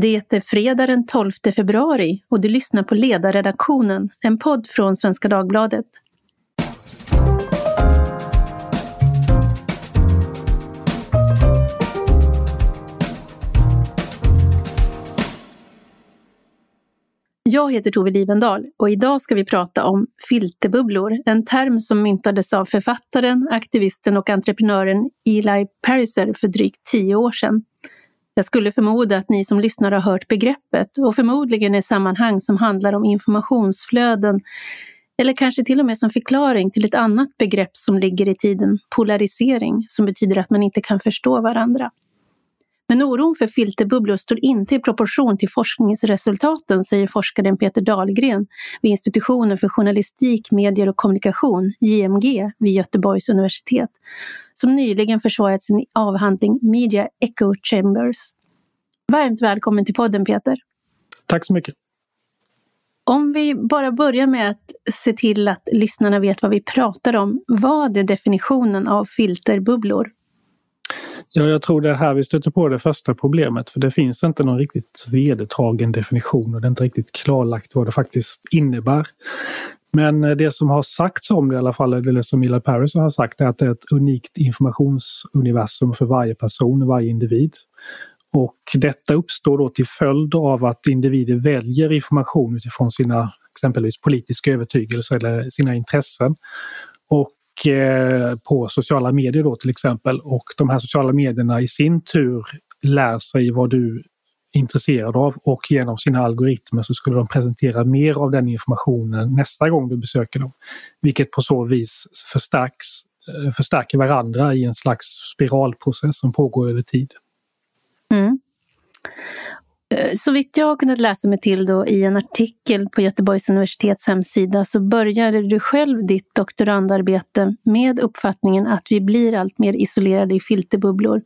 Det är fredag den 12 februari och du lyssnar på Ledarredaktionen, en podd från Svenska Dagbladet. Jag heter Tove Livendal och idag ska vi prata om filterbubblor, en term som myntades av författaren, aktivisten och entreprenören Eli Pariser för drygt tio år sedan. Jag skulle förmoda att ni som lyssnar har hört begreppet och förmodligen i sammanhang som handlar om informationsflöden eller kanske till och med som förklaring till ett annat begrepp som ligger i tiden, polarisering, som betyder att man inte kan förstå varandra. Men oron för filterbubblor står inte i proportion till forskningsresultaten, säger forskaren Peter Dahlgren vid institutionen för journalistik, medier och kommunikation, JMG, vid Göteborgs universitet, som nyligen försvarat sin avhandling Media Echo Chambers. Varmt välkommen till podden Peter. Tack så mycket. Om vi bara börjar med att se till att lyssnarna vet vad vi pratar om. Vad är definitionen av filterbubblor? Ja, jag tror det är här vi stöter på det första problemet, för det finns inte någon riktigt vedertagen definition och det är inte riktigt klarlagt vad det faktiskt innebär. Men eh, det som har sagts om det i alla fall, eller som Mila Paris har sagt, är att det är ett unikt informationsuniversum för varje person, varje individ. Och detta uppstår då till följd av att individer väljer information utifrån sina exempelvis politiska övertygelser eller sina intressen. Och Eh, på sociala medier då till exempel. Och de här sociala medierna i sin tur lär sig vad du är intresserad av och genom sina algoritmer så skulle de presentera mer av den informationen nästa gång du besöker dem. Vilket på så vis förstärks, eh, förstärker varandra i en slags spiralprocess som pågår över tid. Mm. Eh, så vitt jag har kunnat läsa mig till då i en artikel på Göteborgs universitets hemsida så började du själv ditt doktorandarbete med uppfattningen att vi blir allt mer isolerade i filterbubblor.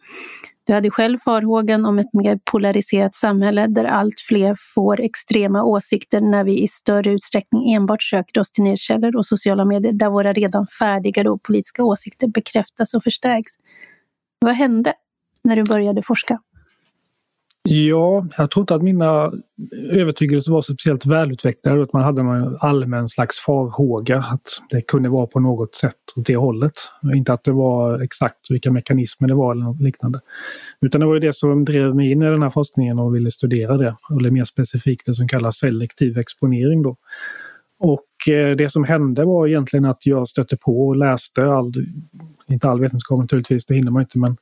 Du hade själv farhågan om ett mer polariserat samhälle där allt fler får extrema åsikter när vi i större utsträckning enbart söker oss till nyhetskällor och sociala medier där våra redan färdiga då politiska åsikter bekräftas och förstärks. Vad hände när du började forska? Ja, jag tror inte att mina övertygelser var speciellt välutvecklade. Att man hade en allmän slags farhåga att det kunde vara på något sätt åt det hållet. Inte att det var exakt vilka mekanismer det var eller något liknande. Utan det var ju det som drev mig in i den här forskningen och ville studera det. Eller mer specifikt det som kallas selektiv exponering. Då. Och eh, det som hände var egentligen att jag stötte på och läste all, inte all vetenskap naturligtvis, det hinner man inte, men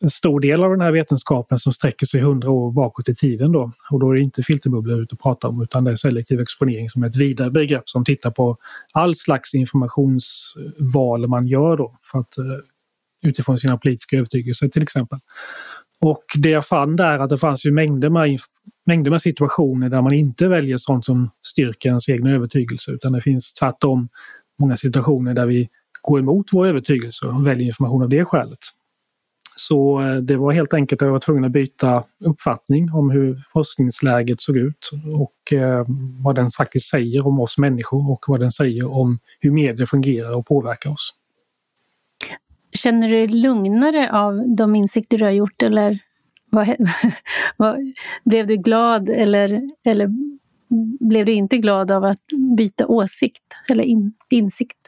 en stor del av den här vetenskapen som sträcker sig hundra år bakåt i tiden. Då. Och då är det inte filterbubblor ute och prata om utan det är selektiv exponering som är ett vidare begrepp som tittar på all slags informationsval man gör då för att, eh, utifrån sina politiska övertygelser till exempel. Och det jag fann där är att det fanns ju mängder med, mängder med situationer där man inte väljer sånt som styrker ens egna övertygelse utan det finns tvärtom många situationer där vi går emot vår övertygelse och väljer information av det skälet. Så eh, det var helt enkelt att jag var tvungen att byta uppfattning om hur forskningsläget såg ut och eh, vad den faktiskt säger om oss människor och vad den säger om hur medier fungerar och påverkar oss. Känner du dig lugnare av de insikter du har gjort eller vad, vad, blev du glad eller, eller blev du inte glad av att byta åsikt eller in, insikt?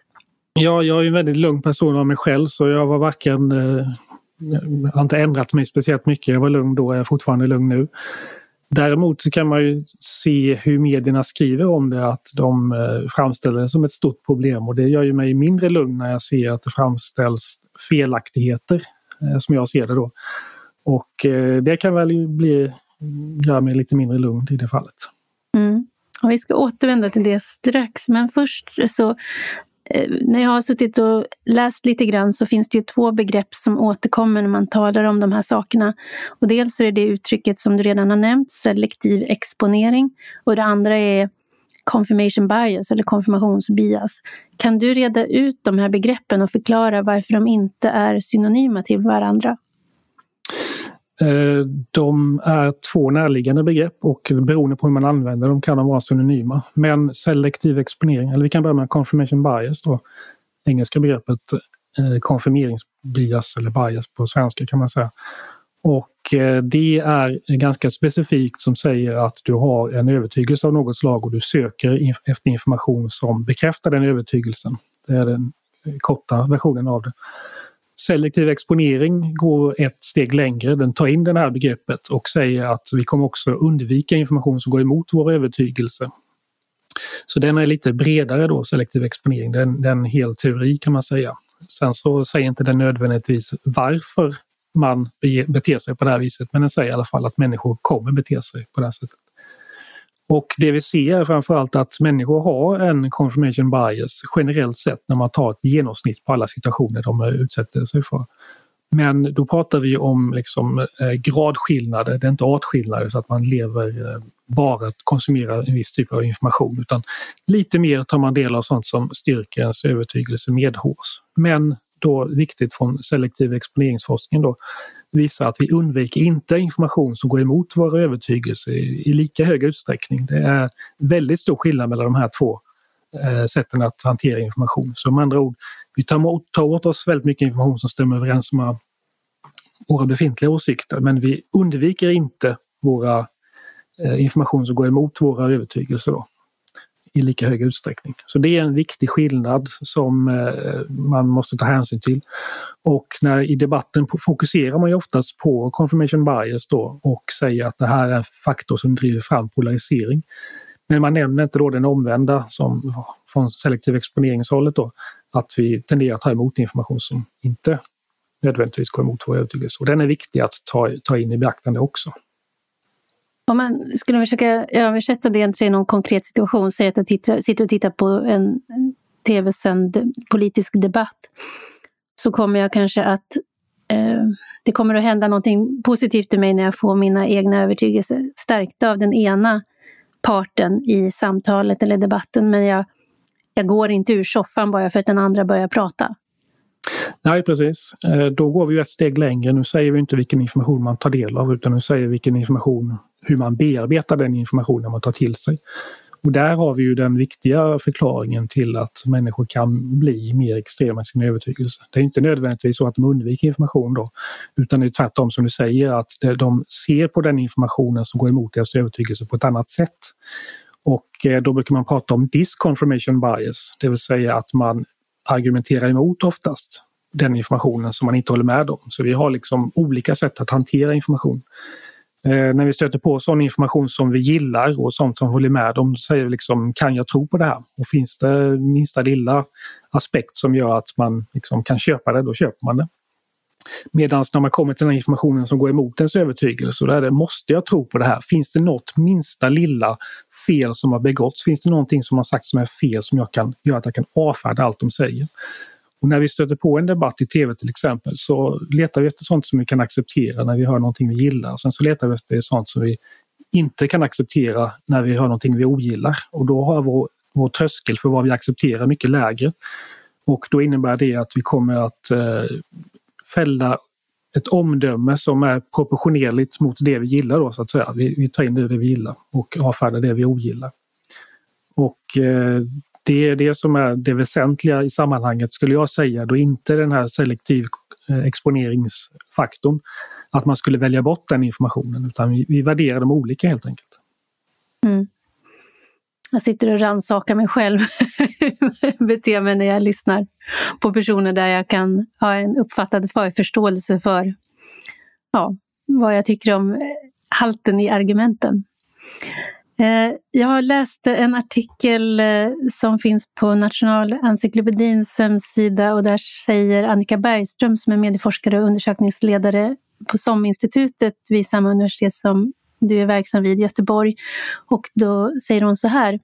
Ja, jag är en väldigt lugn person av mig själv så jag var varken eh, jag har inte ändrat mig speciellt mycket. Jag var lugn då, jag är fortfarande lugn nu. Däremot så kan man ju se hur medierna skriver om det, att de eh, framställer det som ett stort problem och det gör ju mig mindre lugn när jag ser att det framställs felaktigheter, eh, som jag ser det då. Och eh, det kan väl bli, göra mig lite mindre lugn i det fallet. Mm. Och vi ska återvända till det strax, men först så Eh, när jag har suttit och läst lite grann så finns det ju två begrepp som återkommer när man talar om de här sakerna. Och dels är det det uttrycket som du redan har nämnt, selektiv exponering. Och det andra är confirmation bias eller konfirmationsbias. Kan du reda ut de här begreppen och förklara varför de inte är synonyma till varandra? Eh, de är två närliggande begrepp och beroende på hur man använder dem kan de vara synonyma. Men selektiv exponering, eller vi kan börja med confirmation bias då, engelska begreppet eh, konfirmeringsbias eller bias på svenska kan man säga. Och eh, det är ganska specifikt som säger att du har en övertygelse av något slag och du söker efter information som bekräftar den övertygelsen. Det är den korta versionen av det. Selektiv exponering går ett steg längre. Den tar in det här begreppet och säger att vi kommer också undvika information som går emot vår övertygelse. Så den är lite bredare då, selektiv exponering. Den, den är en hel teori kan man säga. Sen så säger inte den nödvändigtvis varför man beter sig på det här viset, men den säger i alla fall att människor kommer bete sig på det här sättet. Och det vi ser är framförallt att människor har en confirmation bias generellt sett när man tar ett genomsnitt på alla situationer de eh, utsätter sig för. Men då pratar vi om liksom, eh, gradskillnader, det är inte artskillnader så att man lever eh, bara att konsumera en viss typ av information utan lite mer tar man del av sånt som styrker ens övertygelse medhårs. Men då viktigt från selektiv exponeringsforskning då, visar att vi undviker inte information som går emot våra övertygelser i, i lika hög utsträckning. Det är väldigt stor skillnad mellan de här två eh, sätten att hantera information. Så med andra ord, vi tar, tar åt oss väldigt mycket information som stämmer överens med våra befintliga åsikter men vi undviker inte våra eh, information som går emot våra övertygelser. Då i lika hög utsträckning. Så det är en viktig skillnad som eh, man måste ta hänsyn till. Och när i debatten fokuserar man ju oftast på confirmation bias då och säger att det här är en faktor som driver fram polarisering. Men man nämner inte då den omvända som från selektiv exponeringshållet då, att vi tenderar att ta emot information som inte nödvändigtvis går emot vår övertygelse. Och den är viktig att ta, ta in i beaktande också. Om man skulle försöka översätta det till någon konkret situation, säg att jag tittar, sitter och tittar på en tv-sänd politisk debatt, så kommer jag kanske att eh, det kommer att hända någonting positivt i mig när jag får mina egna övertygelser stärkta av den ena parten i samtalet eller debatten, men jag, jag går inte ur soffan bara för att den andra börjar prata. Nej precis, eh, då går vi ett steg längre. Nu säger vi inte vilken information man tar del av utan nu säger vi vilken information hur man bearbetar den informationen man tar till sig. Och där har vi ju den viktiga förklaringen till att människor kan bli mer extrema i sin övertygelse. Det är inte nödvändigtvis så att de undviker information då, utan det är tvärtom som du säger att de ser på den informationen som går emot deras övertygelse på ett annat sätt. Och eh, då brukar man prata om disconfirmation bias, det vill säga att man argumenterar emot oftast den informationen som man inte håller med om. Så vi har liksom olika sätt att hantera information. Eh, när vi stöter på sån information som vi gillar och sånt som håller med om, säger vi liksom kan jag tro på det här? Och finns det minsta lilla aspekt som gör att man liksom kan köpa det, då köper man det. Medan när man kommer till den informationen som går emot ens övertygelse, då är det måste jag tro på det här? Finns det något minsta lilla fel som har begåtts? Finns det någonting som har sagts som är fel som jag kan göra att jag kan avfärda allt de säger? Och när vi stöter på en debatt i tv till exempel så letar vi efter sånt som vi kan acceptera när vi hör någonting vi gillar. Sen så letar vi efter sånt som vi inte kan acceptera när vi hör någonting vi ogillar. Och då har vår, vår tröskel för vad vi accepterar mycket lägre. Och då innebär det att vi kommer att eh, fälla ett omdöme som är proportionerligt mot det vi gillar. Då, så att säga. Vi, vi tar in det, det vi gillar och avfärdar det vi ogillar. Och eh, det är det som är det väsentliga i sammanhanget skulle jag säga, då inte den här selektiv eh, exponeringsfaktorn. Att man skulle välja bort den informationen utan vi, vi värderar dem olika helt enkelt. Mm. Jag sitter och rannsakar mig själv, beter mig när jag lyssnar på personer där jag kan ha en uppfattad förförståelse för ja, vad jag tycker om halten i argumenten. Eh, jag har läst en artikel eh, som finns på Nationalencyklopedins hemsida och där säger Annika Bergström som är medieforskare och undersökningsledare på SOM-institutet vid samma universitet som du är verksam vid i Göteborg. Och då säger hon så här.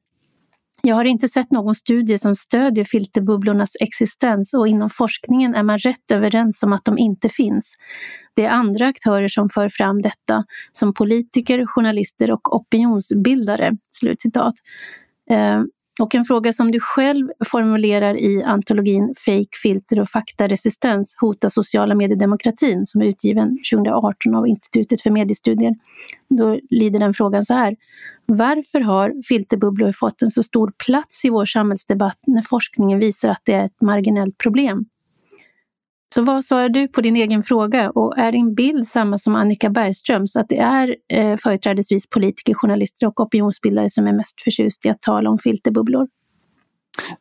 Jag har inte sett någon studie som stödjer filterbubblornas existens och inom forskningen är man rätt överens om att de inte finns. Det är andra aktörer som för fram detta, som politiker, journalister och opinionsbildare." Slutcitat. Eh, och en fråga som du själv formulerar i antologin Fake, filter och faktaresistens hotar sociala mediedemokratin som är utgiven 2018 av Institutet för mediestudier. Då lyder den frågan så här. Varför har filterbubblor fått en så stor plats i vår samhällsdebatt när forskningen visar att det är ett marginellt problem? Så vad svarar du på din egen fråga och är din bild samma som Annika Bergströms, att det är eh, företrädesvis politiker, journalister och opinionsbildare som är mest förtjust i att tala om filterbubblor?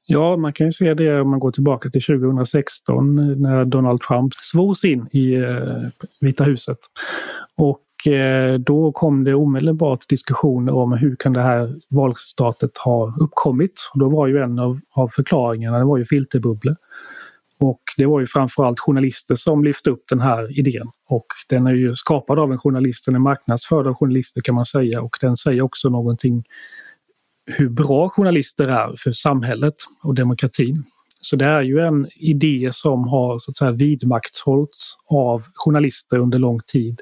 Ja, man kan ju se det om man går tillbaka till 2016 eh, när Donald Trump svors in i eh, Vita huset. Och eh, då kom det omedelbart diskussioner om hur kan det här valresultatet ha uppkommit. Och då var ju en av, av förklaringarna det var ju filterbubblor. Och det var ju framförallt journalister som lyfte upp den här idén. Och den är ju skapad av en journalist, den är marknadsförd av journalister kan man säga och den säger också någonting hur bra journalister är för samhället och demokratin. Så det är ju en idé som har så att säga vidmakthållits av journalister under lång tid.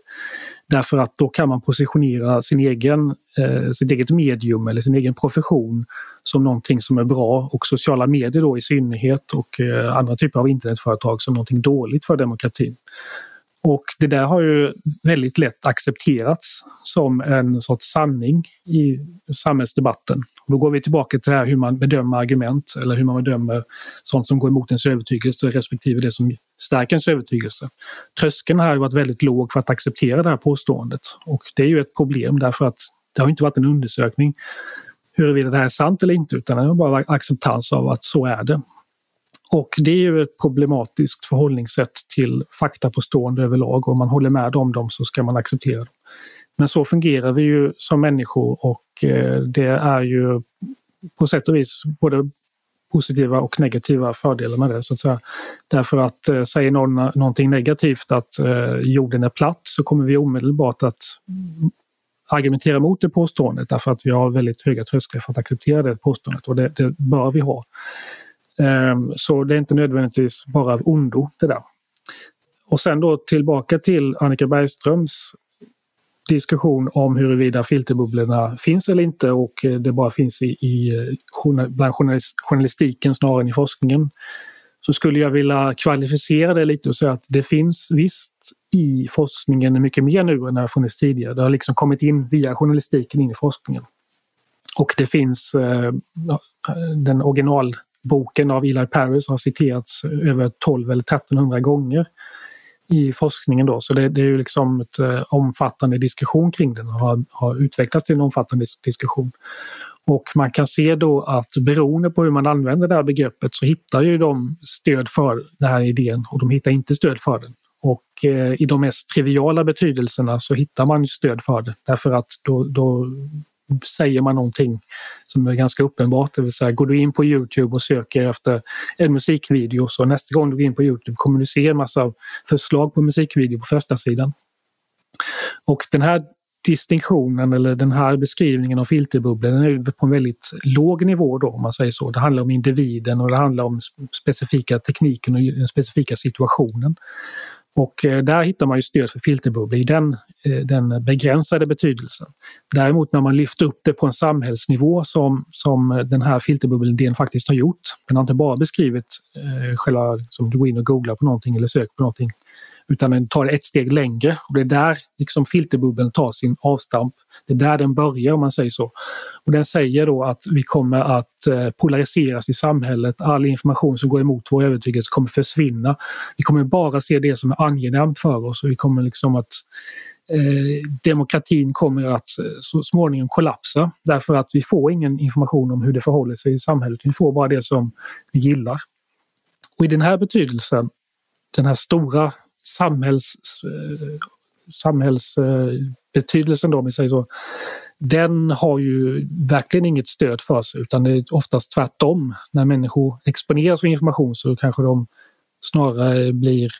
Därför att då kan man positionera sin egen, eh, sitt eget medium eller sin egen profession som någonting som är bra och sociala medier då i synnerhet och eh, andra typer av internetföretag som någonting dåligt för demokratin. Och det där har ju väldigt lätt accepterats som en sorts sanning i samhällsdebatten. Då går vi tillbaka till det här hur man bedömer argument eller hur man bedömer sånt som går emot ens övertygelse respektive det som stärker ens övertygelse. Tröskeln här har varit väldigt låg för att acceptera det här påståendet och det är ju ett problem därför att det har inte varit en undersökning huruvida det här är sant eller inte utan det är bara acceptans av att så är det. Och det är ju ett problematiskt förhållningssätt till faktapåstående överlag. Om man håller med om dem så ska man acceptera dem. Men så fungerar vi ju som människor och eh, det är ju på sätt och vis både positiva och negativa fördelar med det. Så att säga. Därför att eh, säger någon någonting negativt att eh, jorden är platt så kommer vi omedelbart att argumentera mot det påståendet därför att vi har väldigt höga trösklar för att acceptera det påståendet och det, det bör vi ha. Ehm, så det är inte nödvändigtvis bara av ondo det där. Och sen då tillbaka till Annika Bergströms diskussion om huruvida filterbubblorna finns eller inte och eh, det bara finns i, i eh, bland journalistiken snarare än i forskningen. Så skulle jag vilja kvalificera det lite och säga att det finns visst i forskningen mycket mer nu än det har funnits tidigare. Det har liksom kommit in via journalistiken in i forskningen. Och det finns eh, den originalboken av Eli Paris har citerats över 12 eller 1300 gånger i forskningen. Då. Så det, det är ju liksom ett eh, omfattande diskussion kring den och har, har utvecklats till en omfattande diskussion. Och man kan se då att beroende på hur man använder det här begreppet så hittar ju de stöd för den här idén och de hittar inte stöd för den. Och eh, i de mest triviala betydelserna så hittar man stöd för det därför att då, då säger man någonting som är ganska uppenbart. Det vill säga, går du in på Youtube och söker efter en musikvideo så nästa gång du går in på Youtube kommer du se en massa förslag på musikvideo på första sidan. Och den här distinktionen eller den här beskrivningen av filterbubblor är på en väldigt låg nivå då om man säger så. Det handlar om individen och det handlar om specifika tekniken och den specifika situationen. Och eh, där hittar man ju stöd för filterbubblor i den, eh, den begränsade betydelsen. Däremot när man lyfter upp det på en samhällsnivå som, som eh, den här filterbubbelidén faktiskt har gjort. Den har inte bara beskrivit eh, själva, som du går in och googlar på någonting eller söker på någonting utan den tar ett steg längre och det är där liksom filterbubblan tar sin avstamp. Det är där den börjar om man säger så. Och den säger då att vi kommer att eh, polariseras i samhället. All information som går emot vår övertygelse kommer försvinna. Vi kommer bara se det som är angenämt för oss och vi kommer liksom att eh, demokratin kommer att eh, så småningom kollapsa därför att vi får ingen information om hur det förhåller sig i samhället. Vi får bara det som vi gillar. Och i den här betydelsen, den här stora samhälls, eh, samhällsbetydelsen då, om vi säger så, den har ju verkligen inget stöd för sig utan det är oftast tvärtom. När människor exponeras för information så kanske de snarare blir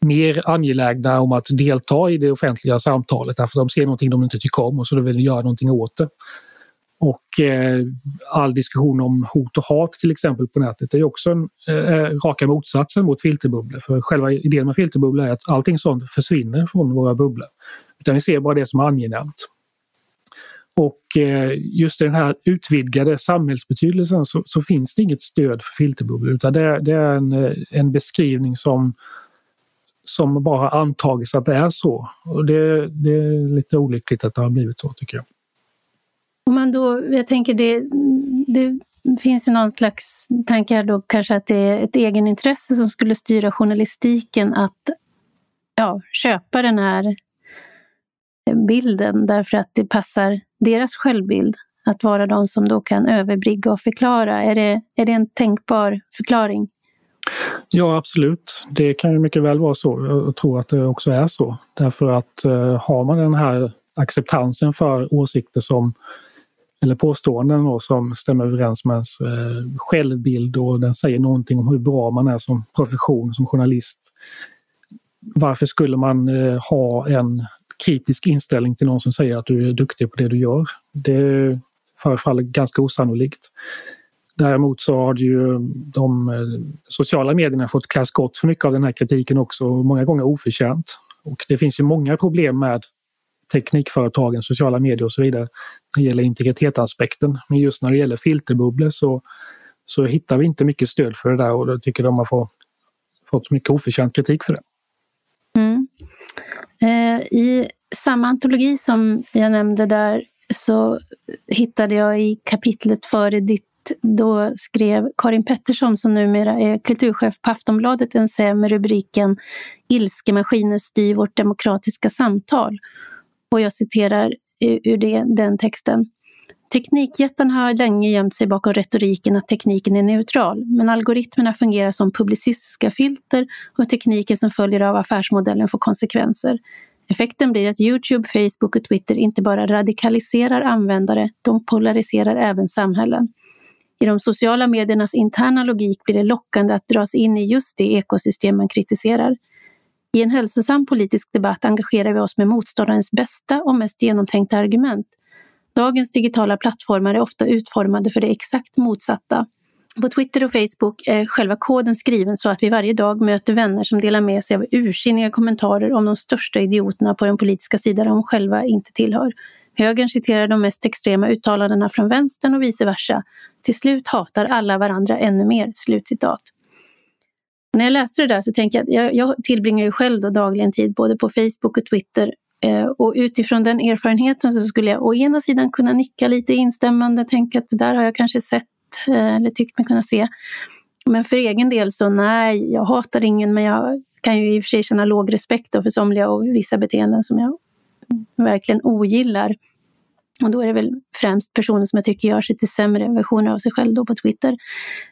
mer angelägna om att delta i det offentliga samtalet därför att de ser någonting de inte tycker om och så vill de göra någonting åt det. Och eh, all diskussion om hot och hat till exempel på nätet är också en, eh, eh, raka motsatsen mot filterbubblor. För själva idén med filterbubblor är att allting sånt försvinner från våra bubblor. Utan vi ser bara det som är angenämt. Och eh, just i den här utvidgade samhällsbetydelsen så, så, finns det inget stöd för filterbubblor utan det, det är en, eh, en beskrivning som som bara antagits att det är så. Och det, det är lite olyckligt att det har blivit så tycker jag. Om man då, jag tänker det, det finns ju någon slags tanke här då kanske att det är ett egenintresse som skulle styra journalistiken att ja, köpa den här bilden därför att det passar deras självbild att vara de som då kan överbrygga och förklara. Är det, är det en tänkbar förklaring? Ja, absolut. Det kan ju mycket väl vara så. Jag tror att det också är så. Därför att eh, har man den här acceptansen för åsikter som eller påståenden då, som stämmer överens med ens eh, självbild och den säger någonting om hur bra man är som profession, som journalist. Varför skulle man eh, ha en kritisk inställning till någon som säger att du är duktig på det du gör? Det förefaller ganska osannolikt. Däremot så har ju de eh, sociala medierna fått klä skott för mycket av den här kritiken också, många gånger oförtjänt. Och det finns ju många problem med teknikföretagen, sociala medier och så vidare när det gäller integritetsaspekten. Men just när det gäller filterbubblor så, så hittar vi inte mycket stöd för det där och då tycker de har fått, fått mycket oförtjänt kritik för det. Mm. Eh, I samma antologi som jag nämnde där så hittade jag i kapitlet före ditt då skrev Karin Pettersson, som numera är kulturchef på Aftonbladet, en essä med rubriken Ilskemaskiner styr vårt demokratiska samtal. Och jag citerar ur det, den texten. Teknikjättarna har länge gömt sig bakom retoriken att tekniken är neutral, men algoritmerna fungerar som publicistiska filter och tekniken som följer av affärsmodellen får konsekvenser. Effekten blir att Youtube, Facebook och Twitter inte bara radikaliserar användare, de polariserar även samhällen. I de sociala mediernas interna logik blir det lockande att dras in i just det ekosystem man kritiserar. I en hälsosam politisk debatt engagerar vi oss med motståndarens bästa och mest genomtänkta argument. Dagens digitala plattformar är ofta utformade för det exakt motsatta. På Twitter och Facebook är själva koden skriven så att vi varje dag möter vänner som delar med sig av ursinniga kommentarer om de största idioterna på den politiska sidan de själva inte tillhör. Högern citerar de mest extrema uttalandena från vänstern och vice versa. Till slut hatar alla varandra ännu mer." Slutcitat. När jag läste det där så tänkte jag, jag, jag tillbringar ju själv då dagligen tid både på Facebook och Twitter eh, och utifrån den erfarenheten så skulle jag å ena sidan kunna nicka lite instämmande, tänka att det där har jag kanske sett eh, eller tyckt mig kunna se. Men för egen del så nej, jag hatar ingen men jag kan ju i och för sig känna låg respekt för somliga och vissa beteenden som jag verkligen ogillar. Och då är det väl främst personer som jag tycker gör sig till sämre versioner av sig själv då på Twitter.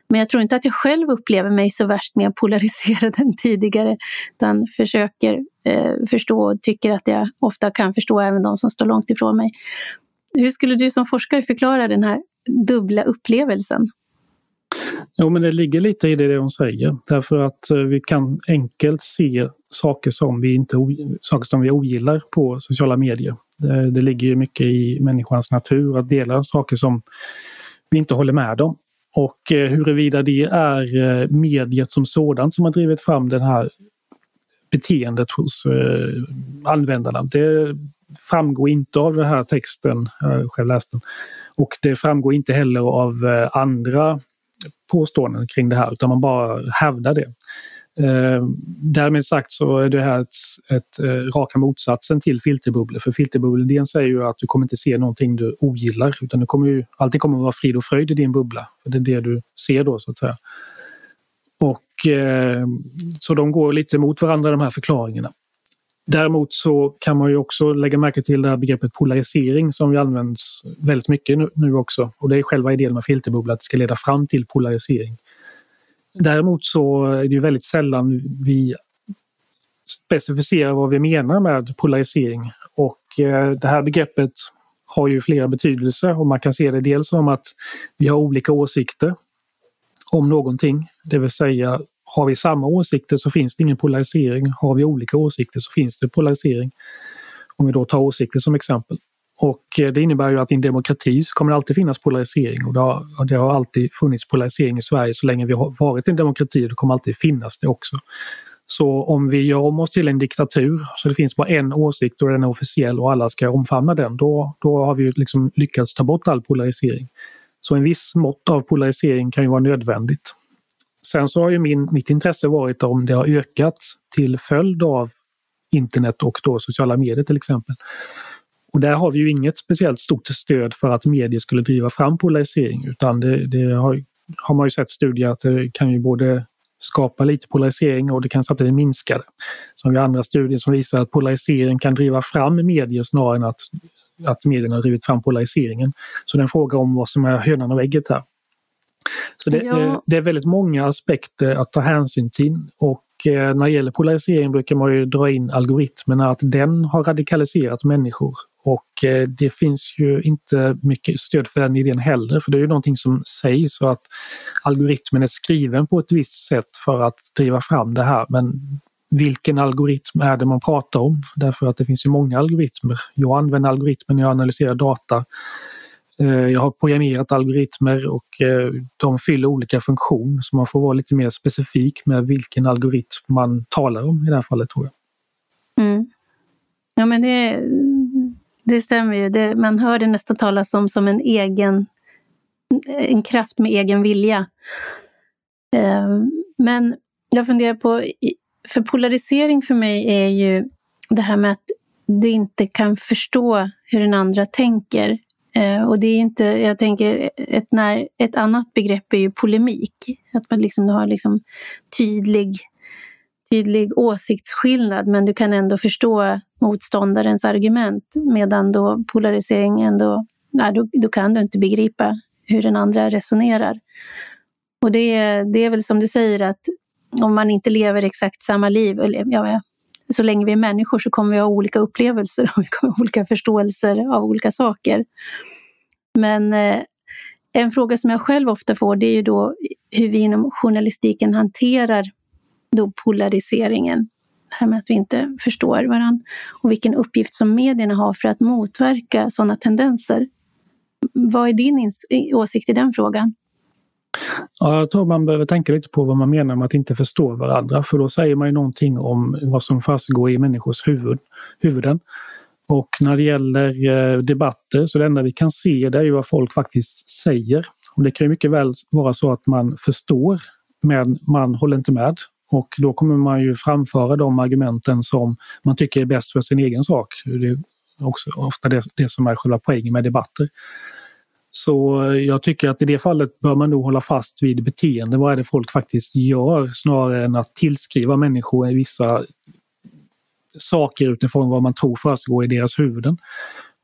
Men jag tror inte att jag själv upplever mig så värst mer polariserad än tidigare. Utan försöker eh, förstå och tycker att jag ofta kan förstå även de som står långt ifrån mig. Hur skulle du som forskare förklara den här dubbla upplevelsen? Jo, men det ligger lite i det hon säger. Därför att eh, vi kan enkelt se saker som vi, inte, saker som vi ogillar på sociala medier. Det, det ligger mycket i människans natur att dela saker som vi inte håller med om. Och eh, huruvida det är eh, mediet som sådant som har drivit fram det här beteendet hos användarna. Det framgår inte av den här texten, jag själv läst den. Och det framgår inte heller av andra påståenden kring det här utan man bara hävdar det. Eh, därmed sagt så är det här ett, ett, eh, raka motsatsen till filterbubblor. För filterbubblor säger ju att du kommer inte se någonting du ogillar utan det kommer ju, allting kommer att vara frid och fröjd i din bubbla. För det är det du ser då så att säga. Och eh, Så de går lite mot varandra de här förklaringarna. Däremot så kan man ju också lägga märke till det här begreppet polarisering som vi används väldigt mycket nu, nu också. Och det är själva idén med filterbubbla, att det ska leda fram till polarisering. Däremot så är det väldigt sällan vi specificerar vad vi menar med polarisering. Och eh, det här begreppet har ju flera betydelser och man kan se det dels som att vi har olika åsikter om någonting. Det vill säga, har vi samma åsikter så finns det ingen polarisering. Har vi olika åsikter så finns det polarisering. Om vi då tar åsikter som exempel. Och eh, det innebär ju att i en demokrati så kommer det alltid finnas polarisering och det har, det har alltid funnits polarisering i Sverige så länge vi har varit en demokrati och det kommer alltid finnas det också. Så om vi gör om oss till en diktatur så det finns bara en åsikt och den är officiell och alla ska omfamna den, då, då har vi liksom lyckats ta bort all polarisering. Så en viss mått av polarisering kan ju vara nödvändigt. Sen så har ju min, mitt intresse varit om det har ökat till följd av internet och då sociala medier till exempel. Och där har vi ju inget speciellt stort stöd för att medier skulle driva fram polarisering utan det, det har, har, man ju sett studier att det kan ju både skapa lite polarisering och det kan samtidigt minska det. Så har vi andra studier som visar att polarisering kan driva fram medier snarare än att, att medierna har drivit fram polariseringen. Så det är en fråga om vad som är hönan och ägget här. Så det, ja. det, är väldigt många aspekter att ta hänsyn till och eh, när det gäller polarisering brukar man ju dra in algoritmerna, att den har radikaliserat människor. Och eh, det finns ju inte mycket stöd för den idén heller, för det är ju någonting som sägs så att algoritmen är skriven på ett visst sätt för att driva fram det här. Men vilken algoritm är det man pratar om? Därför att det finns ju många algoritmer. Jag använder algoritmer när jag analyserar data. Eh, jag har programmerat algoritmer och eh, de fyller olika funktion. så man får vara lite mer specifik med vilken algoritm man talar om i det här fallet tror jag. Mm. Ja men det, det stämmer ju. Det, man hör det nästan talas om som en egen en kraft med egen vilja. Ehm, men jag funderar på, för polarisering för mig är ju det här med att du inte kan förstå hur den andra tänker. Ehm, och det är inte, jag tänker, ett, när, ett annat begrepp är ju polemik. Att man liksom har liksom tydlig, tydlig åsiktsskillnad men du kan ändå förstå motståndarens argument. Medan då polarisering ändå, nej, då, då kan du inte begripa hur den andra resonerar. Och det, det är väl som du säger att om man inte lever exakt samma liv, eller ja, så länge vi är människor så kommer vi ha olika upplevelser och vi kommer ha olika förståelser av olika saker. Men eh, en fråga som jag själv ofta får det är ju då hur vi inom journalistiken hanterar då polariseringen. Det här med att vi inte förstår varandra och vilken uppgift som medierna har för att motverka sådana tendenser. Vad är din åsikt i den frågan? Ja, jag tror man behöver tänka lite på vad man menar med att inte förstå varandra. För då säger man ju någonting om vad som försiggår i människors huvud, huvuden. Och när det gäller eh, debatter så det enda vi kan se det är ju vad folk faktiskt säger. Och det kan ju mycket väl vara så att man förstår men man håller inte med. Och då kommer man ju framföra de argumenten som man tycker är bäst för sin egen sak. Det är också ofta det, det som är själva poängen med debatter. Så jag tycker att i det fallet bör man nog hålla fast vid beteende. Vad är det folk faktiskt gör snarare än att tillskriva människor vissa saker utifrån vad man tror försiggår i deras huvuden.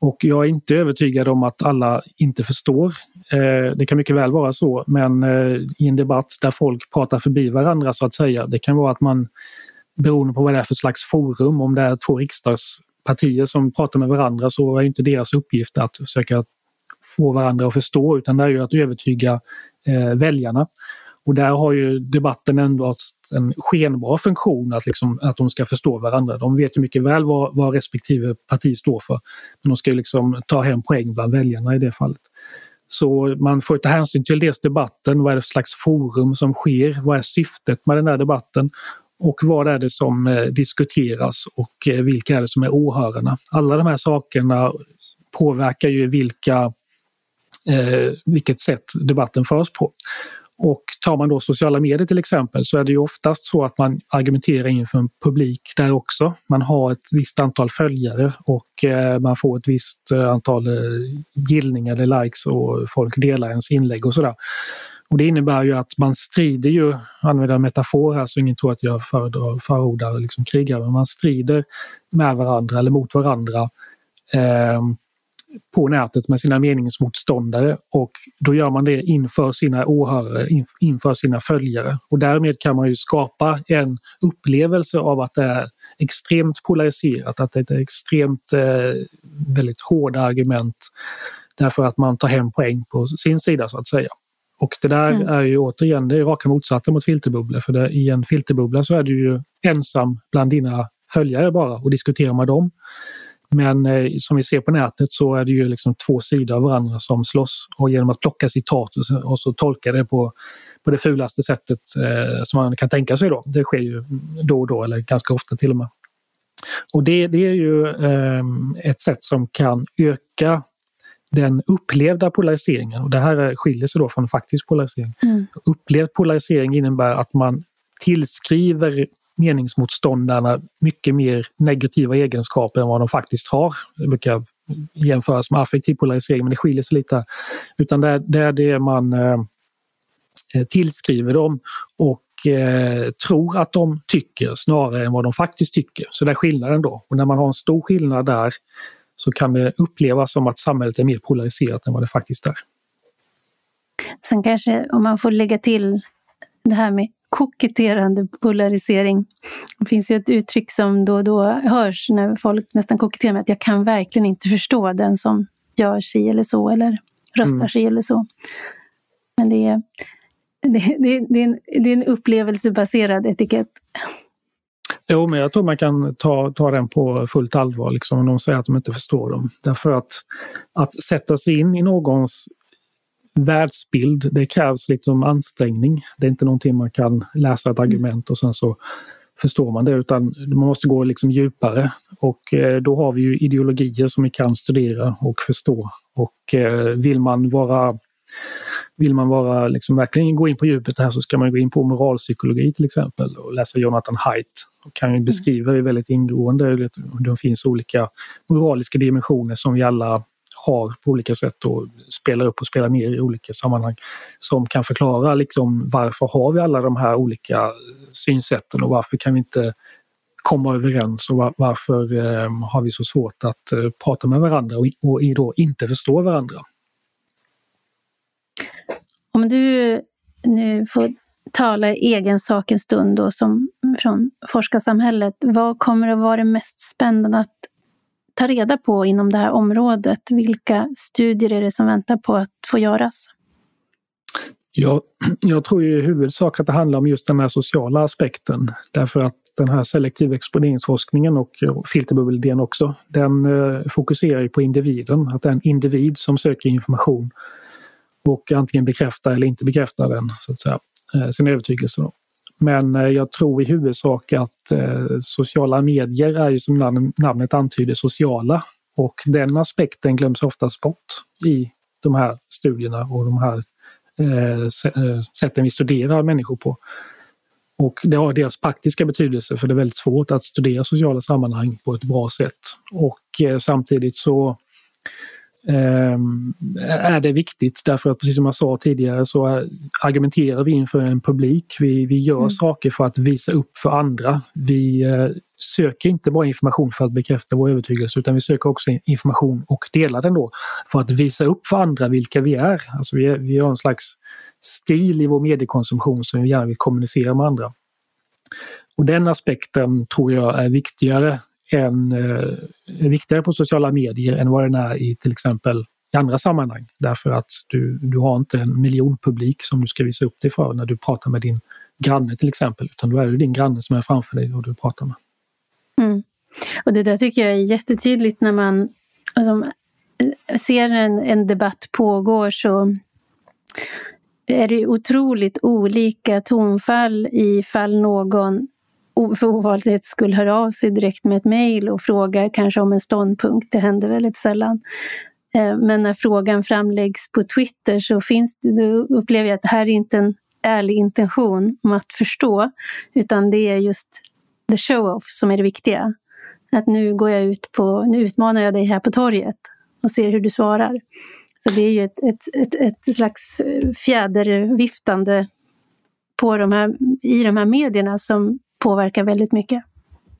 Och jag är inte övertygad om att alla inte förstår. Eh, det kan mycket väl vara så, men eh, i en debatt där folk pratar förbi varandra så att säga. Det kan vara att man, beroende på vad det är för slags forum, om det är två riksdagspartier som pratar med varandra så är inte deras uppgift att försöka få varandra att förstå utan det är ju att övertyga eh, väljarna. Och där har ju debatten ändå en skenbar funktion att, liksom, att de ska förstå varandra. De vet ju mycket väl vad, vad respektive parti står för. Men de ska ju liksom ta hem poäng bland väljarna i det fallet. Så man får ta hänsyn till dels debatten, vad är det för slags forum som sker, vad är syftet med den här debatten och vad är det som eh, diskuteras och eh, vilka är det som är åhörarna. Alla de här sakerna påverkar ju vilka eh, vilket sätt debatten förs på. Och tar man då sociala medier till exempel så är det ju oftast så att man argumenterar inför en publik där också. Man har ett visst antal följare och eh, man får ett visst eh, antal eh, gillningar eller likes och folk delar ens inlägg och sådär. Och det innebär ju att man strider ju, använder en metafor här så ingen tror att jag förordar liksom krigare, men man strider med varandra eller mot varandra eh, på nätet med sina meningsmotståndare och då gör man det inför sina åhörare, inför sina följare. Och därmed kan man ju skapa en upplevelse av att det är extremt polariserat, att det är extremt eh, väldigt hårda argument därför att man tar hem poäng på sin sida så att säga. Och det där mm. är ju återigen det är raka motsatsen mot filterbubblor för det, i en filterbubbla så är du ju ensam bland dina följare bara och diskuterar med dem. Men eh, som vi ser på nätet så är det ju liksom två sidor av varandra som slåss och genom att plocka citat och så, och så tolka det på, på det fulaste sättet eh, som man kan tänka sig då. Det sker ju då och då eller ganska ofta till och med. Och det, det är ju eh, ett sätt som kan öka den upplevda polariseringen och det här skiljer sig då från faktisk polarisering. Mm. Upplevd polarisering innebär att man tillskriver meningsmotståndarna mycket mer negativa egenskaper än vad de faktiskt har. Det brukar jämföras med affektiv polarisering, men det skiljer sig lite. Utan det, det är det man eh, tillskriver dem och eh, tror att de tycker snarare än vad de faktiskt tycker. Så det är skillnaden då. Och när man har en stor skillnad där så kan det upplevas som att samhället är mer polariserat än vad det faktiskt är. Sen kanske, om man får lägga till det här med koketterande polarisering. Det finns ju ett uttryck som då och då hörs när folk nästan koketterar med att jag kan verkligen inte förstå den som gör si eller så eller röstar mm. si eller så. Men det är, det, det, det, är en, det är en upplevelsebaserad etikett. Jo, men jag tror man kan ta, ta den på fullt allvar liksom, om de säger att de inte förstår dem. Därför att att sätta sig in i någons världsbild, det krävs liksom ansträngning. Det är inte någonting man kan läsa ett argument och sen så förstår man det utan man måste gå liksom djupare. Och eh, då har vi ju ideologier som vi kan studera och förstå. Och eh, vill man vara vill man vara, liksom, verkligen gå in på djupet här så ska man gå in på moralpsykologi till exempel och läsa Jonathan Haidt. Och kan ju beskriva det väldigt ingående hur det finns olika moraliska dimensioner som vi alla har på olika sätt och spelar upp och spelar ner i olika sammanhang som kan förklara liksom varför har vi alla de här olika synsätten och varför kan vi inte komma överens och varför ehm, har vi så svårt att eh, prata med varandra och, och då inte förstå varandra. Om du eh, nu får tala i egen sak en stund då, som från forskarsamhället, vad kommer att vara det mest spännande att ta reda på inom det här området? Vilka studier är det som väntar på att få göras? Jag, jag tror i huvudsak att det handlar om just den här sociala aspekten. Därför att den här selektiva exponeringsforskningen och filterbubbelidén också, den eh, fokuserar ju på individen. Att det är en individ som söker information och antingen bekräftar eller inte bekräftar den, så att säga, eh, sin övertygelse. Då. Men eh, jag tror i huvudsak att eh, sociala medier är ju som namnet antyder sociala och den aspekten glöms oftast bort i de här studierna och de här eh, eh, sätten vi studerar människor på. Och det har deras praktiska betydelse för det är väldigt svårt att studera sociala sammanhang på ett bra sätt. Och eh, samtidigt så är det viktigt därför att precis som jag sa tidigare så argumenterar vi inför en publik. Vi, vi gör mm. saker för att visa upp för andra. Vi eh, söker inte bara information för att bekräfta vår övertygelse utan vi söker också information och delar den då för att visa upp för andra vilka vi är. Alltså vi, är, vi har en slags stil i vår mediekonsumtion som vi gärna vill kommunicera med andra. Och den aspekten tror jag är viktigare än, eh, är viktigare på sociala medier än vad den är i till exempel i andra sammanhang. Därför att du, du har inte en miljonpublik som du ska visa upp dig för när du pratar med din granne till exempel, utan då är det din granne som är framför dig och du pratar med. Mm. Och det där tycker jag är jättetydligt när man alltså, ser en, en debatt pågår så är det otroligt olika tonfall ifall någon för ovanlighets skull hör av sig direkt med ett mejl och frågar kanske om en ståndpunkt. Det händer väldigt sällan. Eh, men när frågan framläggs på Twitter så finns det, då upplever jag att det här är inte en ärlig intention om att förstå, utan det är just the show-off som är det viktiga. Att nu går jag ut på, nu utmanar jag dig här på torget och ser hur du svarar. Så det är ju ett, ett, ett, ett slags eh, fjäderviftande på de här, i de här medierna som påverkar väldigt mycket.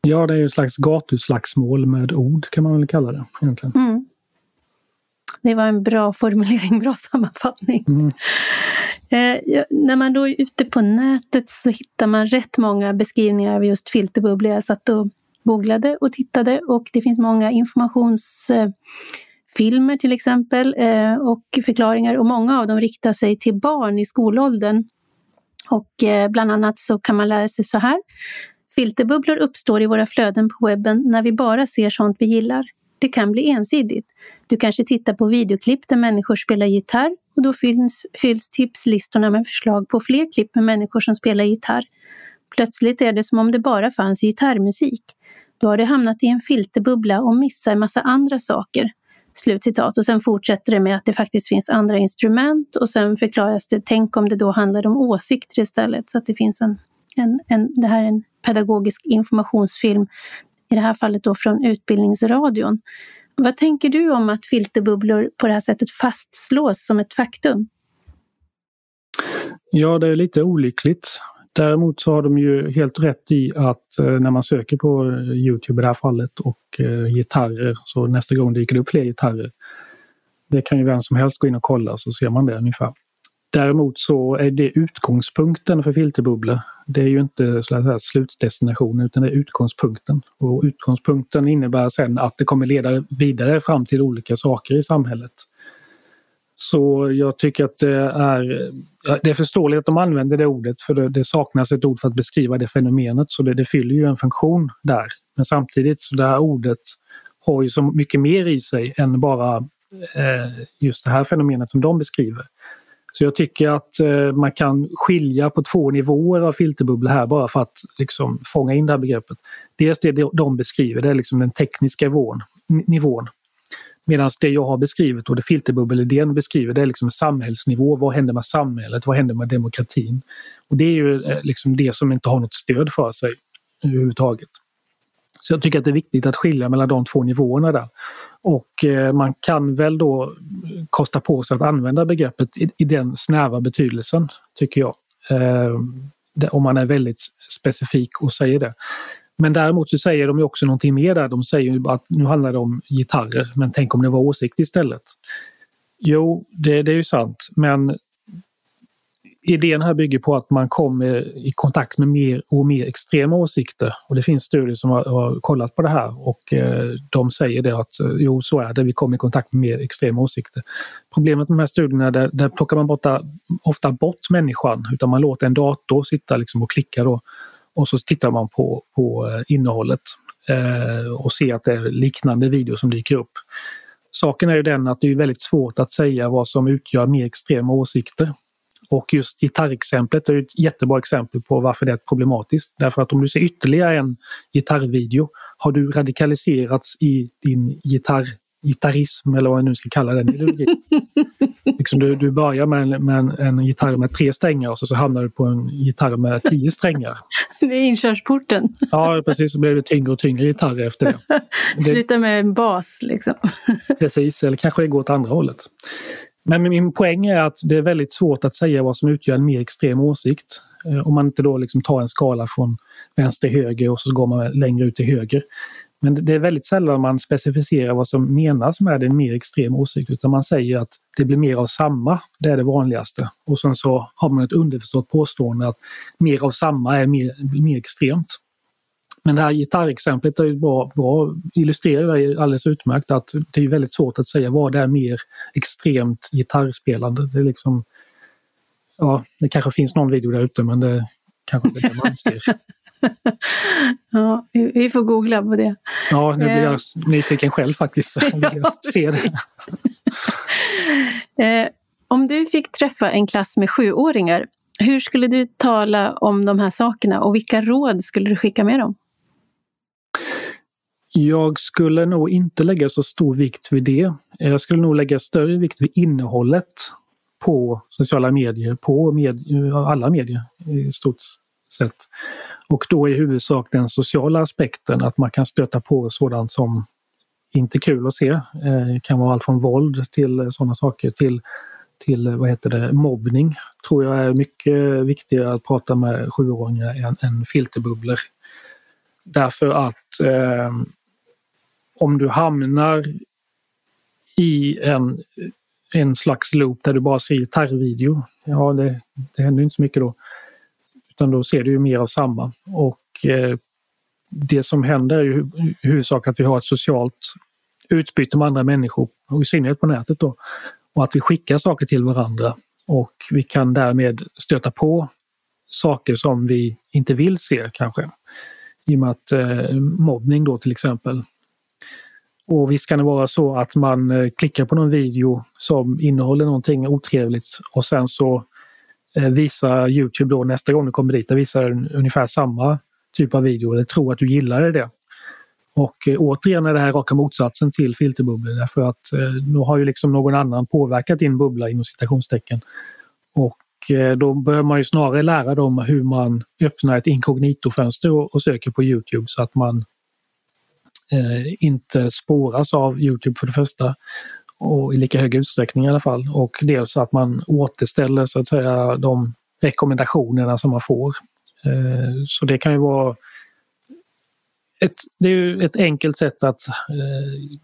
Ja, det är ju ett slags gatuslagsmål med ord kan man väl kalla det egentligen. Mm. Det var en bra formulering, bra sammanfattning. Mm. Eh, ja, när man då är ute på nätet så hittar man rätt många beskrivningar av just filterbubblor. Jag satt och googlade och tittade och det finns många informationsfilmer eh, till exempel eh, och förklaringar och många av dem riktar sig till barn i skolåldern. Och eh, bland annat så kan man lära sig så här. Filterbubblor uppstår i våra flöden på webben när vi bara ser sånt vi gillar. Det kan bli ensidigt. Du kanske tittar på videoklipp där människor spelar gitarr och då fylls, fylls tipslistorna med förslag på fler klipp med människor som spelar gitarr. Plötsligt är det som om det bara fanns gitarrmusik. Då har du hamnat i en filterbubbla och missar massa andra saker. Slutcitat. Och sen fortsätter det med att det faktiskt finns andra instrument och sen förklaras det, tänk om det då handlar om åsikter istället. Så att det finns en, en, en det här är en pedagogisk informationsfilm, i det här fallet då från Utbildningsradion. Vad tänker du om att filterbubblor på det här sättet fastslås som ett faktum? Ja, det är lite olyckligt. Däremot så har de ju helt rätt i att eh, när man söker på eh, Youtube i det här fallet och eh, gitarrer, så nästa gång dyker det upp fler gitarrer. Det kan ju vem som helst gå in och kolla så ser man det ungefär. Däremot så är det utgångspunkten för filterbubblor. Det är ju inte så slutdestinationen utan det är utgångspunkten. Och utgångspunkten innebär sen att det kommer leda vidare fram till olika saker i samhället. Så jag tycker att det är, det är förståeligt att de använder det ordet för det, det saknas ett ord för att beskriva det fenomenet så det, det fyller ju en funktion där. Men samtidigt så det här ordet har ju så mycket mer i sig än bara eh, just det här fenomenet som de beskriver. Så jag tycker att eh, man kan skilja på två nivåer av filterbubblor här bara för att liksom, fånga in det här begreppet. Dels det de beskriver, det är liksom den tekniska nivån. nivån. Medan det jag har beskrivit och det filterbubbelidén beskriver det är liksom samhällsnivå. Vad händer med samhället? Vad händer med demokratin? Och det är ju eh, liksom det som inte har något stöd för sig överhuvudtaget. Så jag tycker att det är viktigt att skilja mellan de två nivåerna där. Och eh, man kan väl då kosta på sig att använda begreppet i, i den snäva betydelsen, tycker jag. Eh, om man är väldigt specifik och säger det. Men däremot så säger de ju också någonting mer där. De säger ju att nu handlar det om gitarrer, men tänk om det var åsikt istället. Jo, det, det är ju sant, men idén här bygger på att man kommer i kontakt med mer och mer extrema åsikter. Och det finns studier som har, har kollat på det här och eh, de säger det att eh, jo, så är det, vi kommer i kontakt med mer extrema åsikter. Problemet med de här studierna, där, där plockar man borta, ofta bort människan, utan man låter en dator sitta liksom och klicka då. Och så tittar man på, på eh, innehållet eh, och ser att det är liknande videor som dyker upp. Saken är ju den att det är väldigt svårt att säga vad som utgör mer extrema åsikter. Och just gitarrexemplet är ett jättebra exempel på varför det är problematiskt. Därför att om du ser ytterligare en gitarrvideo har du radikaliserats i din gitarr gitarrism eller vad man nu ska kalla den ideologin. liksom du, du börjar med, en, med en, en, gitarr med tre strängar och så, så hamnar du på en gitarr med tio strängar. Det är inkörsporten. Ja precis, så blir det tyngre och tyngre gitarrer efter det. Sluta med en bas liksom. precis, eller kanske det går åt andra hållet. Men min poäng är att det är väldigt svårt att säga vad som utgör en mer extrem åsikt. Eh, om man inte då liksom tar en skala från vänster till höger och så går man längre ut till höger. Men det är väldigt sällan man specificerar vad som menas med en mer extrem åsikt utan man säger att det blir mer av samma, det är det vanligaste. Och sen så har man ett underförstått påstående att mer av samma är mer, mer extremt. Men det här gitarrexemplet är bra, bra, illustrerar det alldeles utmärkt att det är väldigt svårt att säga vad det är mer extremt gitarrspelande. Det är liksom, ja, det kanske finns någon video där ute men det kanske inte är det man ser. ja, vi får googla på det. Ja, nu blir jag eh. nyfiken själv faktiskt. ja, se det. eh, om du fick träffa en klass med sjuåringar, hur skulle du tala om de här sakerna och vilka råd skulle du skicka med dem? Jag skulle nog inte lägga så stor vikt vid det. Jag skulle nog lägga större vikt vid innehållet på sociala medier, på med, alla medier i stort sätt. Och då i huvudsak den sociala aspekten, att man kan stöta på sådant som inte är kul att se. Eh, det kan vara allt från våld till eh, sådana saker till, till eh, vad heter det, mobbning. tror jag är mycket viktigare att prata med sjuåringar än, än filterbubblor. Därför att eh, om du hamnar i en, en slags loop där du bara ser gitarrvideo, ja det, det händer inte så mycket då. Utan då ser du ju mer av samma. Och eh, det som händer är ju i huvudsak att vi har ett socialt utbyte med andra människor, och i synnerhet på nätet då. Och att vi skickar saker till varandra och vi kan därmed stöta på saker som vi inte vill se kanske. I och med att eh, mobbning då till exempel. Och visst kan det vara så att man eh, klickar på någon video som innehåller någonting otrevligt och sen så Eh, Eh, visa Youtube då nästa gång du kommer dit, och visar ungefär samma typ av video eller tror att du gillar det. Och eh, återigen är det här raka motsatsen till filterbubblor därför att eh, då har ju liksom någon annan påverkat din bubbla inom citationstecken. Och eh, då bör man ju snarare lära dem hur man öppnar ett inkognitofönster och, och söker på Youtube så att man eh, inte spåras av Youtube för det första och i lika hög utsträckning i alla fall. Och dels att man återställer så att säga de rekommendationerna som man får. Eh, så det kan ju vara ett, det är ju ett enkelt sätt att eh,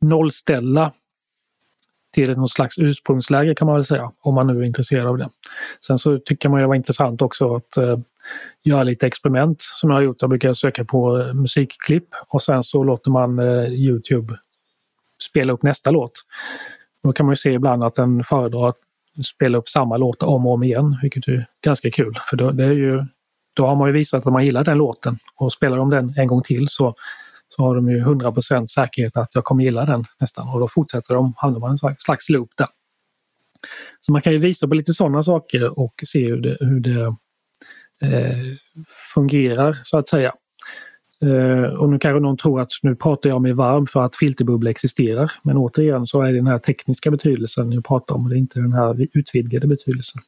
nollställa till något slags ursprungsläge kan man väl säga, om man nu är intresserad av det. Sen så tycker man det var intressant också att eh, göra lite experiment som jag har gjort. Jag brukar söka på eh, musikklipp och sen så låter man eh, Youtube spela upp nästa låt. Då kan man ju se ibland att den föredrar att spela upp samma låt om och om igen, vilket är ganska kul. För då, det är ju, då har man ju visat att man gillar den låten och spelar de den en gång till så, så har de ju 100% säkerhet att jag kommer gilla den nästan och då fortsätter de, hamnar man i en slags loop där. Så man kan ju visa på lite sådana saker och se hur det, hur det eh, fungerar så att säga. Eh, och nu kanske någon tror att nu pratar jag mig varm för att filterbubbla existerar. Men återigen så är det den här tekniska betydelsen jag pratar om och det är inte den här utvidgade betydelsen.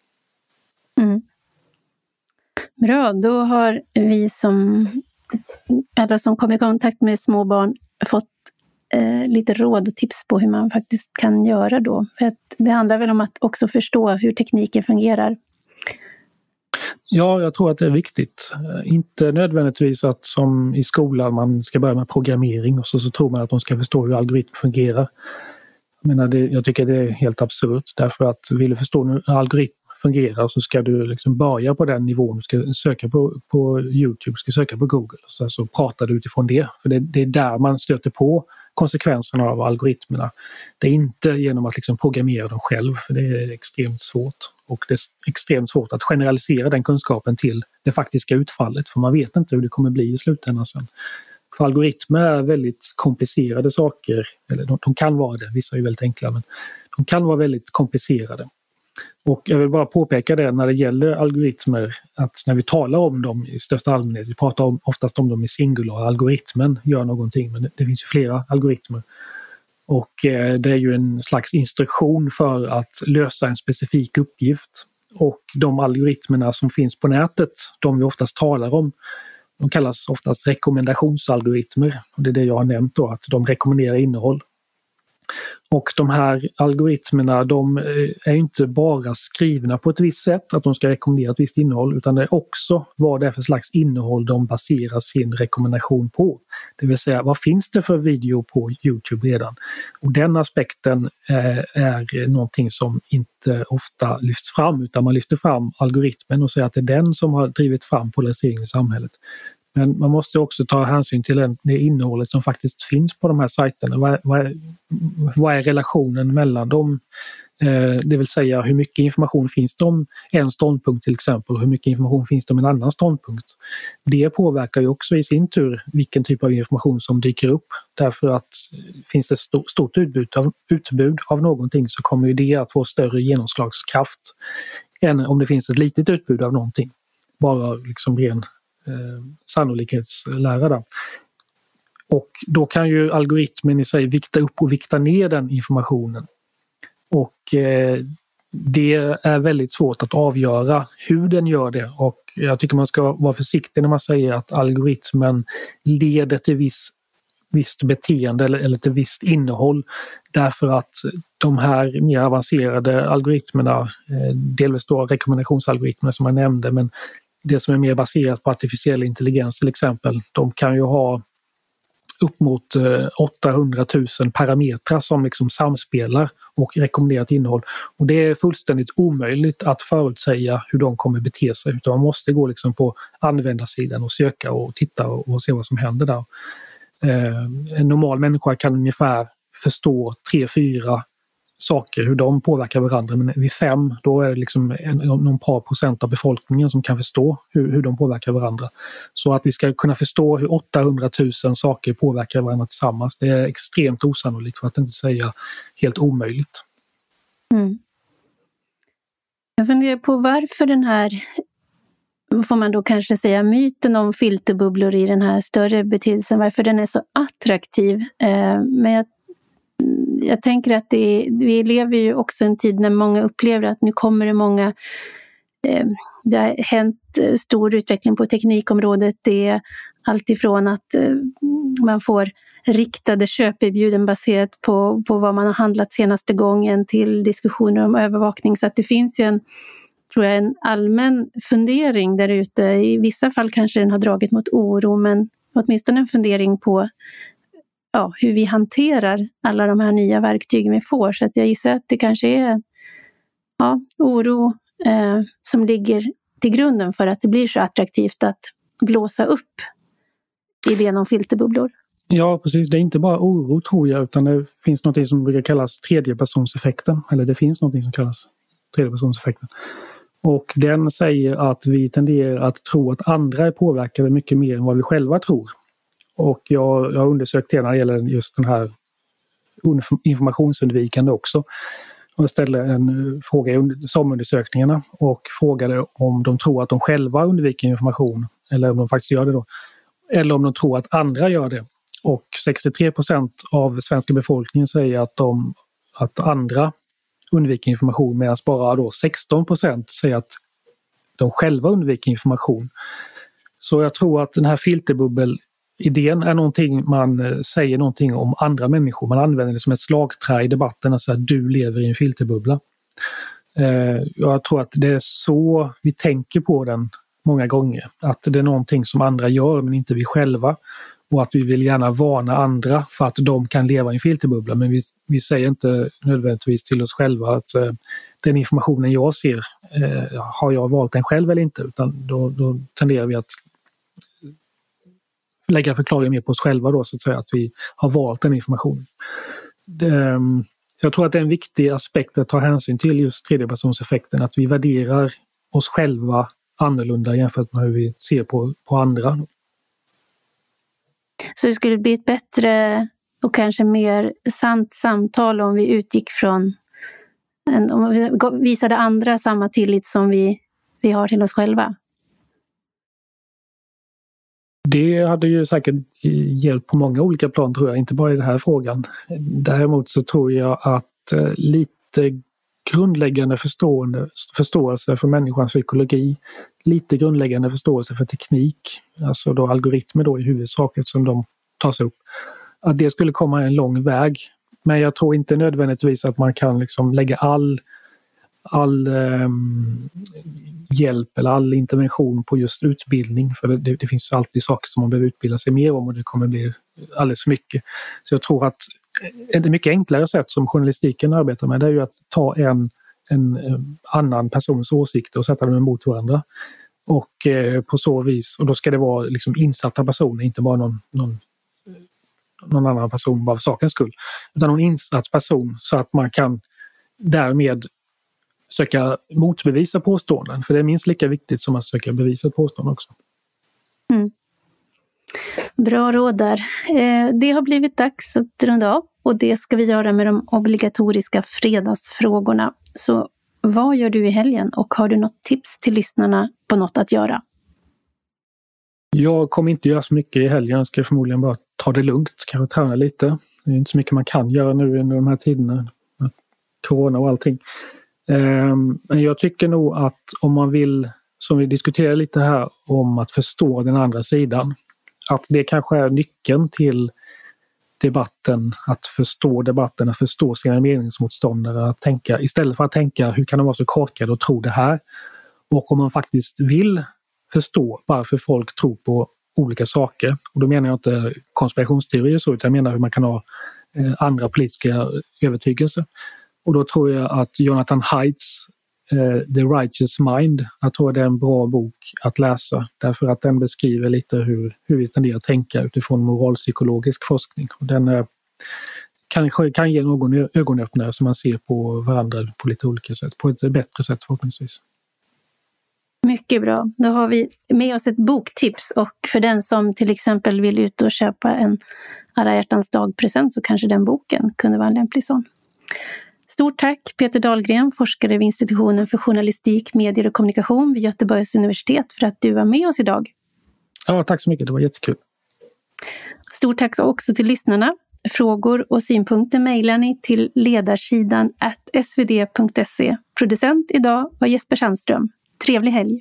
Mm. Bra, då har vi som alla som kommer i kontakt med små barn fått eh, lite råd och tips på hur man faktiskt kan göra då. För att det handlar väl om att också förstå hur tekniken fungerar Ja, jag tror att det är viktigt. Eh, inte nödvändigtvis att som i skolan man ska börja med programmering och så, så tror man att de ska förstå hur algoritmer fungerar. Jag, menar, det, jag tycker det är helt absurt därför att vill du förstå hur algoritmer fungerar så ska du liksom börja på den nivån. Du ska söka på, på Youtube, ska söka på Google. Så, så pratar du utifrån det. För det, det är där man stöter på konsekvenserna av algoritmerna. Det är inte genom att liksom programmera dem själv, för det är extremt svårt. Och det är extremt svårt att generalisera den kunskapen till det faktiska utfallet, för man vet inte hur det kommer bli i slutändan sen. För algoritmer är väldigt komplicerade saker, eller de, de kan vara det, vissa är väldigt enkla, men de kan vara väldigt komplicerade. Och jag vill bara påpeka det när det gäller algoritmer att när vi talar om dem i största allmänhet, vi pratar om, oftast om dem i singular, algoritmen gör någonting men det, det finns ju flera algoritmer. Och eh, det är ju en slags instruktion för att lösa en specifik uppgift. Och de algoritmerna som finns på nätet, de vi oftast talar om, de kallas oftast rekommendationsalgoritmer. Och det är det jag har nämnt då, att de rekommenderar innehåll. Och de här algoritmerna de eh, är inte bara skrivna på ett visst sätt, att de ska rekommendera ett visst innehåll, utan det är också vad det är för slags innehåll de baserar sin rekommendation på. Det vill säga, vad finns det för video på Youtube redan? Och den aspekten eh, är någonting som inte ofta lyfts fram, utan man lyfter fram algoritmen och säger att det är den som har drivit fram polariseringen i samhället. Men man måste också ta hänsyn till det innehållet som faktiskt finns på de här sajterna. Vad, vad, vad är relationen mellan dem? Eh, det vill säga hur mycket information finns det om en ståndpunkt till exempel, hur mycket information finns det om en annan ståndpunkt. Det påverkar ju också i sin tur vilken typ av information som dyker upp. Därför att finns det stort utbud av, utbud av någonting så kommer ju det att få större genomslagskraft än om det finns ett litet utbud av någonting. Bara liksom ren Eh, sannolikhetslära. Då. Och då kan ju algoritmen i sig vikta upp och vikta ner den informationen. Och eh, det är väldigt svårt att avgöra hur den gör det och jag tycker man ska vara försiktig när man säger att algoritmen leder till viss, visst beteende eller, eller till visst innehåll. Därför att de här mer avancerade algoritmerna, eh, delvis då rekommendationsalgoritmerna som jag nämnde, men det som är mer baserat på artificiell intelligens till exempel, de kan ju ha upp mot eh, 800 000 parametrar som liksom samspelar och rekommenderat innehåll. Och det är fullständigt omöjligt att förutsäga hur de kommer bete sig utan man måste gå liksom på användarsidan och söka och titta och, se vad som händer där. Eh, en normal människa kan ungefär förstå tre, fyra saker, hur de påverkar varandra. Men vid fem, då är det liksom en, någon par procent av befolkningen som kan förstå hur, hur de påverkar varandra. Så att vi ska kunna förstå hur 800 000 saker påverkar varandra tillsammans, det är extremt osannolikt för att inte säga helt omöjligt. Mm. Jag funderar på varför den här, får man då kanske säga, myten om filterbubblor i den här större betydelsen, varför den är så attraktiv. Eh, men jag jag tänker att det, vi lever ju också i en tid när många upplever att nu kommer det många eh, det har hänt eh, stor utveckling på teknikområdet. Det är alltifrån att eh, man får riktade köperbjuden baserat på, på vad man har handlat senaste gången till diskussioner om övervakning. Så att det finns ju en, tror jag, en allmän fundering där ute. I vissa fall kanske den har dragit mot oro, men åtminstone en fundering på ja, hur vi hanterar alla de här nya verktygen vi får. Så att jag gissar att det kanske är ja, oro eh, som ligger till grunden för att det blir så attraktivt att blåsa upp idén om filterbubblor. Ja, precis. Det är inte bara oro tror jag, utan det finns något som brukar kallas tredjepersonseffekten. Eller det finns något som kallas tredjepersonseffekten. Och den säger att vi tenderar att tro att andra är påverkade mycket mer än vad vi själva tror. Och jag, jag har undersökt det när det gäller just den här informationsundvikande också. Jag ställde en eh, fråga i SAM-undersökningarna och frågade om de tror att de själva undviker information eller om de faktiskt gör det då. Eller om de tror att andra gör det. Och 63 procent av svenska befolkningen säger att, de, att andra undviker information medan bara då 16 procent säger att de själva undviker information. Så jag tror att den här filterbubbel Idén är någonting man eh, säger någonting om andra människor. Man använder det som ett slagträ i debatten, alltså att du lever i en filterbubbla. Eh, jag tror att det är så vi tänker på den många gånger. Att det är någonting som andra gör men inte vi själva. Och att vi vill gärna varna andra för att de kan leva i en filterbubbla. Men vi, vi säger inte nödvändigtvis till oss själva att eh, den informationen jag ser, eh, har jag valt den själv eller inte? Utan då, då tenderar vi att lägga förklaringen mer på oss själva då så att säga, att vi har valt den informationen. Det, ehm, jag tror att det är en viktig aspekt att ta hänsyn till just tredjepersonseffekten, att vi värderar oss själva annorlunda jämfört med hur vi ser på, på andra. Så det skulle bli ett bättre och kanske mer sant samtal om vi utgick från om vi visade andra samma tillit som vi, vi har till oss själva? Det hade ju säkert hjälpt på många olika plan tror jag, inte bara i den här frågan. Däremot så tror jag att eh, lite grundläggande förståelse för människans psykologi, lite grundläggande förståelse för teknik, alltså då algoritmer då i huvudsak eftersom de tas upp, att det skulle komma en lång väg. Men jag tror inte nödvändigtvis att man kan liksom lägga all, all eh, hjälp eller all intervention på just utbildning. För det, det, finns alltid saker som man behöver utbilda sig mer om och det kommer bli alldeles för mycket. Så jag tror att eh, ett mycket enklare sätt som journalistiken arbetar med det är ju att ta en, en eh, annan persons åsikter och sätta dem emot varandra. Och eh, på så vis, och då ska det vara liksom insatta personer, inte bara någon, någon, någon annan person bara för sakens skull. Utan någon insatt person så att man kan därmed söka motbevisa påståenden. För det är minst lika viktigt som att söka bevisa ett påstående också. Mm. Bra råd där. Eh, det har blivit dags att runda av och det ska vi göra med de obligatoriska fredagsfrågorna. Så vad gör du i helgen och har du något tips till lyssnarna på något att göra? Jag kommer inte göra så mycket i helgen. Jag ska förmodligen bara ta det lugnt, kanske träna lite. Det är inte så mycket man kan göra nu under de här tiderna. Corona och allting. Ehm, men jag tycker nog att om man vill, som vi diskuterade lite här, om att förstå den andra sidan att det kanske är nyckeln till debatten, att förstå debatten, att förstå sina meningsmotståndare. Att tänka, istället för att tänka hur kan de vara så korkade och tro det här? Och om man faktiskt vill förstå varför folk tror på olika saker, och då menar jag inte konspirationsteorier så, utan jag menar hur man kan ha eh, andra politiska övertygelser. Och då tror jag att Jonathan Haids Eh, The Righteous Mind. Jag tror det är en bra bok att läsa därför att den beskriver lite hur, hur vi tenderar att tänka utifrån moralpsykologisk forskning. Och den eh, är, kanske kan ge någon ögonöppnare så man ser på varandra på lite olika sätt, på ett bättre sätt förhoppningsvis. Mycket bra. Då har vi med oss ett boktips och för den som till exempel vill ut och köpa en alla hjärtans dag-present så kanske den boken kunde vara en lämplig sån. Stort tack Peter Dahlgren, forskare vid institutionen för journalistik, medier och kommunikation vid Göteborgs universitet för att du var med oss idag. Ja, tack så mycket, det var jättekul. Stort tack också till lyssnarna. Frågor och synpunkter mejlar ni till ledarsidan svd.se. Producent idag var Jesper Sandström. Trevlig helg!